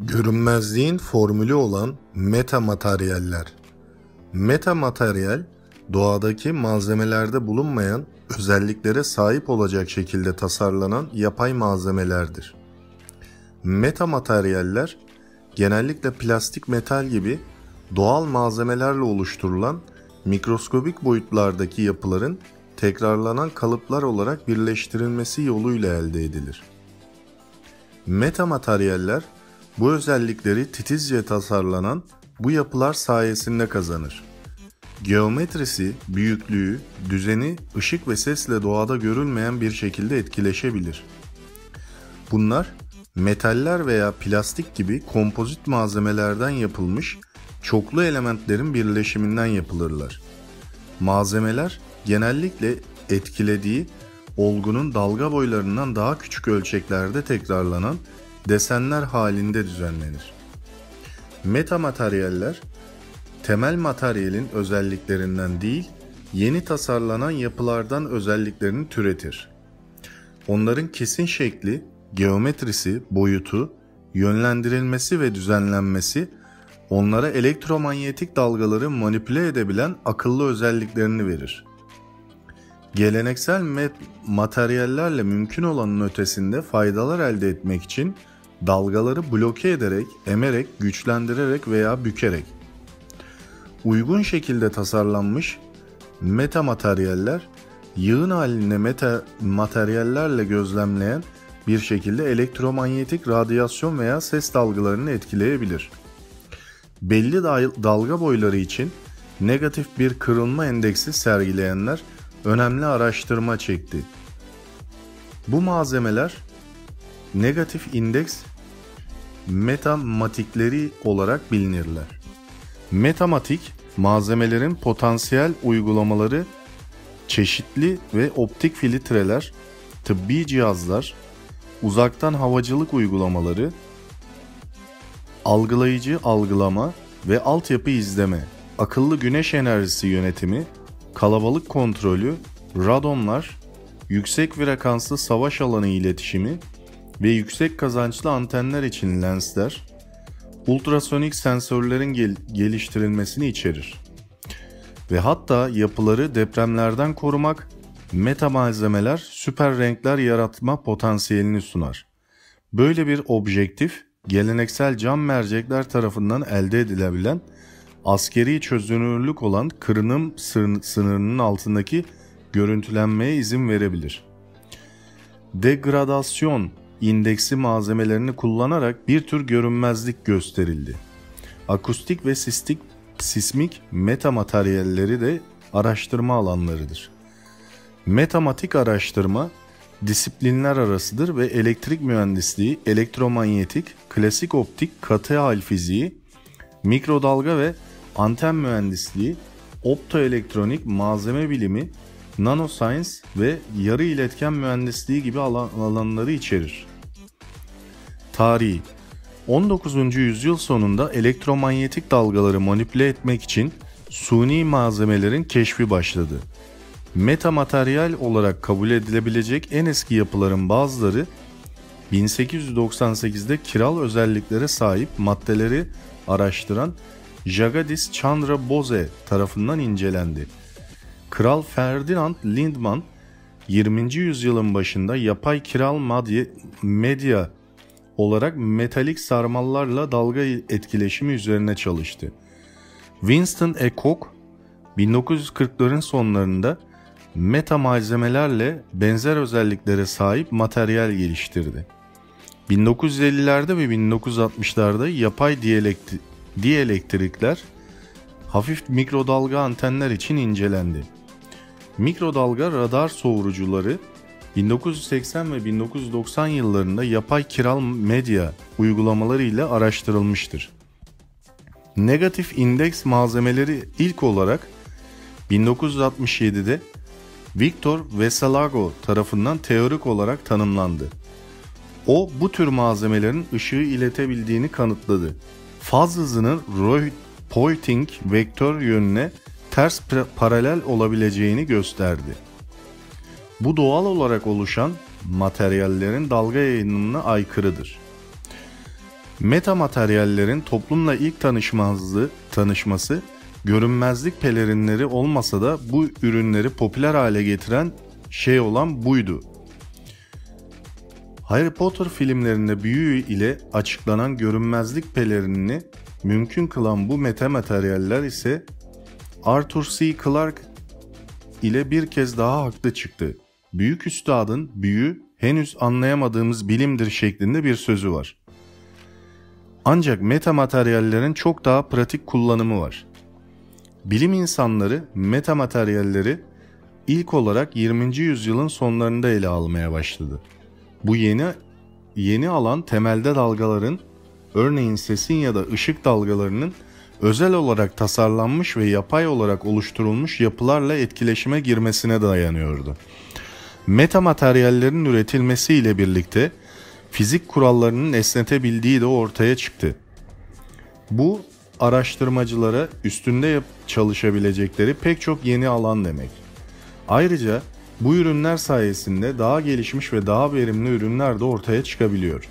Görünmezliğin formülü olan metamateryaller. Metamateryal, doğadaki malzemelerde bulunmayan özelliklere sahip olacak şekilde tasarlanan yapay malzemelerdir. Metamateryaller, genellikle plastik metal gibi doğal malzemelerle oluşturulan mikroskobik boyutlardaki yapıların tekrarlanan kalıplar olarak birleştirilmesi yoluyla elde edilir. Metamateryaller bu özellikleri titizce tasarlanan bu yapılar sayesinde kazanır. Geometrisi, büyüklüğü, düzeni, ışık ve sesle doğada görülmeyen bir şekilde etkileşebilir. Bunlar metaller veya plastik gibi kompozit malzemelerden yapılmış çoklu elementlerin birleşiminden yapılırlar. Malzemeler genellikle etkilediği olgunun dalga boylarından daha küçük ölçeklerde tekrarlanan desenler halinde düzenlenir. Metamateryaller temel materyalin özelliklerinden değil, yeni tasarlanan yapılardan özelliklerini türetir. Onların kesin şekli, geometrisi, boyutu, yönlendirilmesi ve düzenlenmesi onlara elektromanyetik dalgaları manipüle edebilen akıllı özelliklerini verir. Geleneksel materyallerle mümkün olanın ötesinde faydalar elde etmek için dalgaları bloke ederek, emerek, güçlendirerek veya bükerek uygun şekilde tasarlanmış meta materyaller yığın halinde meta materyallerle gözlemleyen bir şekilde elektromanyetik radyasyon veya ses dalgalarını etkileyebilir. Belli dalga boyları için negatif bir kırılma endeksi sergileyenler önemli araştırma çekti. Bu malzemeler negatif indeks metamatikleri olarak bilinirler. Metamatik malzemelerin potansiyel uygulamaları çeşitli ve optik filtreler, tıbbi cihazlar, uzaktan havacılık uygulamaları, algılayıcı algılama ve altyapı izleme, akıllı güneş enerjisi yönetimi, kalabalık kontrolü, radonlar, yüksek frekanslı savaş alanı iletişimi ve yüksek kazançlı antenler için lensler, ultrasonik sensörlerin gel- geliştirilmesini içerir. Ve hatta yapıları depremlerden korumak, meta malzemeler süper renkler yaratma potansiyelini sunar. Böyle bir objektif, geleneksel cam mercekler tarafından elde edilebilen askeri çözünürlük olan kırınım sınırının altındaki görüntülenmeye izin verebilir. Degradasyon indeksi malzemelerini kullanarak bir tür görünmezlik gösterildi. Akustik ve sistik, sismik metamateryalleri de araştırma alanlarıdır. Metamatik araştırma disiplinler arasıdır ve elektrik mühendisliği, elektromanyetik, klasik optik, katı hal fiziği, mikrodalga ve anten mühendisliği, optoelektronik, malzeme bilimi, nanoscience ve yarı iletken mühendisliği gibi alan, alanları içerir. Tarihi 19. yüzyıl sonunda elektromanyetik dalgaları manipüle etmek için suni malzemelerin keşfi başladı. Metamateryal olarak kabul edilebilecek en eski yapıların bazıları 1898'de kiral özelliklere sahip maddeleri araştıran Jagadish Chandra Bose tarafından incelendi. Kral Ferdinand Lindman 20. yüzyılın başında yapay kiral medya olarak metalik sarmallarla dalga etkileşimi üzerine çalıştı. Winston E. Koch 1940'ların sonlarında meta malzemelerle benzer özelliklere sahip materyal geliştirdi. 1950'lerde ve 1960'larda yapay diyelekti, dielektrikler hafif mikrodalga antenler için incelendi. Mikrodalga radar soğurucuları 1980 ve 1990 yıllarında yapay kiral medya uygulamaları ile araştırılmıştır. Negatif indeks malzemeleri ilk olarak 1967'de Victor Vesalago tarafından teorik olarak tanımlandı. O bu tür malzemelerin ışığı iletebildiğini kanıtladı. Faz hızının Poynting vektör yönüne ters paralel olabileceğini gösterdi. Bu doğal olarak oluşan materyallerin dalga yayınımına aykırıdır. Metamateryallerin toplumla ilk tanışmazlığı, tanışması görünmezlik pelerinleri olmasa da bu ürünleri popüler hale getiren şey olan buydu. Harry Potter filmlerinde büyü ile açıklanan görünmezlik pelerinini mümkün kılan bu metamateryaller ise Arthur C. Clarke ile bir kez daha haklı çıktı. Büyük üstadın büyü henüz anlayamadığımız bilimdir şeklinde bir sözü var. Ancak metamateryallerin çok daha pratik kullanımı var. Bilim insanları metamateryalleri ilk olarak 20. yüzyılın sonlarında ele almaya başladı. Bu yeni yeni alan temelde dalgaların örneğin sesin ya da ışık dalgalarının özel olarak tasarlanmış ve yapay olarak oluşturulmuş yapılarla etkileşime girmesine dayanıyordu. Metamateryallerin üretilmesiyle birlikte fizik kurallarının esnetebildiği de ortaya çıktı. Bu araştırmacılara üstünde çalışabilecekleri pek çok yeni alan demek. Ayrıca bu ürünler sayesinde daha gelişmiş ve daha verimli ürünler de ortaya çıkabiliyor.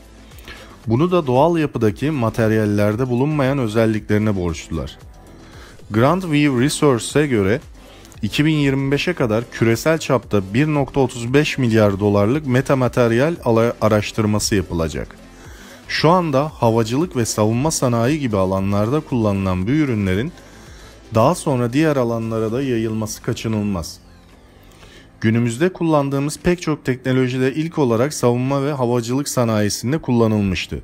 Bunu da doğal yapıdaki materyallerde bulunmayan özelliklerine borçlular. Grand View Resource'e göre 2025'e kadar küresel çapta 1.35 milyar dolarlık metamateryal araştırması yapılacak. Şu anda havacılık ve savunma sanayi gibi alanlarda kullanılan bu ürünlerin daha sonra diğer alanlara da yayılması kaçınılmaz. Günümüzde kullandığımız pek çok teknolojide ilk olarak savunma ve havacılık sanayisinde kullanılmıştı.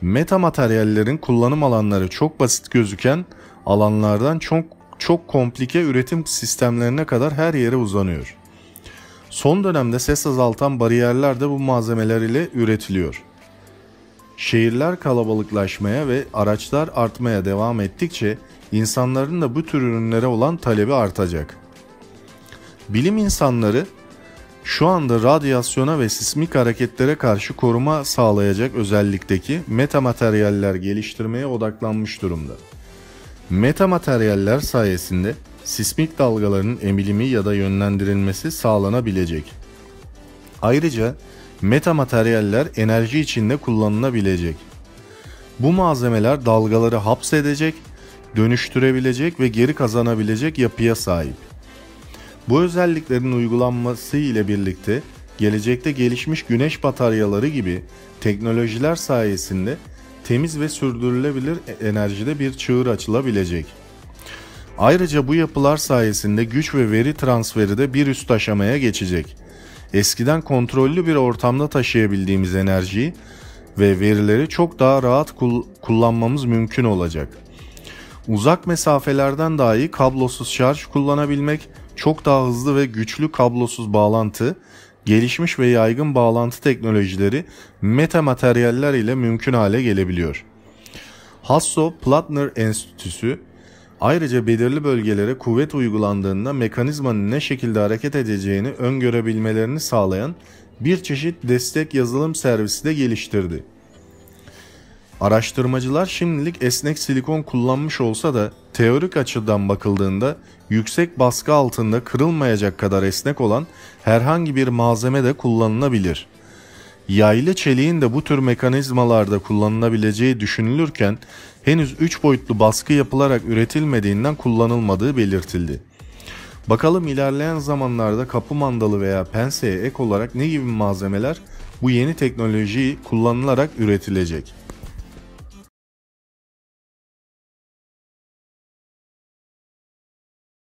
Metamateryallerin kullanım alanları çok basit gözüken alanlardan çok çok komplike üretim sistemlerine kadar her yere uzanıyor. Son dönemde ses azaltan bariyerler de bu malzemeler ile üretiliyor. Şehirler kalabalıklaşmaya ve araçlar artmaya devam ettikçe insanların da bu tür ürünlere olan talebi artacak. Bilim insanları şu anda radyasyona ve sismik hareketlere karşı koruma sağlayacak özellikteki metamateryaller geliştirmeye odaklanmış durumda. Metamateryaller sayesinde sismik dalgaların emilimi ya da yönlendirilmesi sağlanabilecek. Ayrıca metamateryaller enerji içinde kullanılabilecek. Bu malzemeler dalgaları hapsedecek, dönüştürebilecek ve geri kazanabilecek yapıya sahip. Bu özelliklerin uygulanması ile birlikte gelecekte gelişmiş güneş bataryaları gibi teknolojiler sayesinde temiz ve sürdürülebilir enerjide bir çığır açılabilecek. Ayrıca bu yapılar sayesinde güç ve veri transferi de bir üst aşamaya geçecek. Eskiden kontrollü bir ortamda taşıyabildiğimiz enerjiyi ve verileri çok daha rahat kul- kullanmamız mümkün olacak. Uzak mesafelerden dahi kablosuz şarj kullanabilmek, çok daha hızlı ve güçlü kablosuz bağlantı, gelişmiş ve yaygın bağlantı teknolojileri metamateryaller ile mümkün hale gelebiliyor. Hasso-Plattner Enstitüsü ayrıca belirli bölgelere kuvvet uygulandığında mekanizmanın ne şekilde hareket edeceğini öngörebilmelerini sağlayan bir çeşit destek yazılım servisi de geliştirdi. Araştırmacılar şimdilik esnek silikon kullanmış olsa da teorik açıdan bakıldığında yüksek baskı altında kırılmayacak kadar esnek olan herhangi bir malzeme de kullanılabilir. Yaylı çeliğin de bu tür mekanizmalarda kullanılabileceği düşünülürken henüz 3 boyutlu baskı yapılarak üretilmediğinden kullanılmadığı belirtildi. Bakalım ilerleyen zamanlarda kapı mandalı veya penseye ek olarak ne gibi malzemeler bu yeni teknolojiyi kullanılarak üretilecek.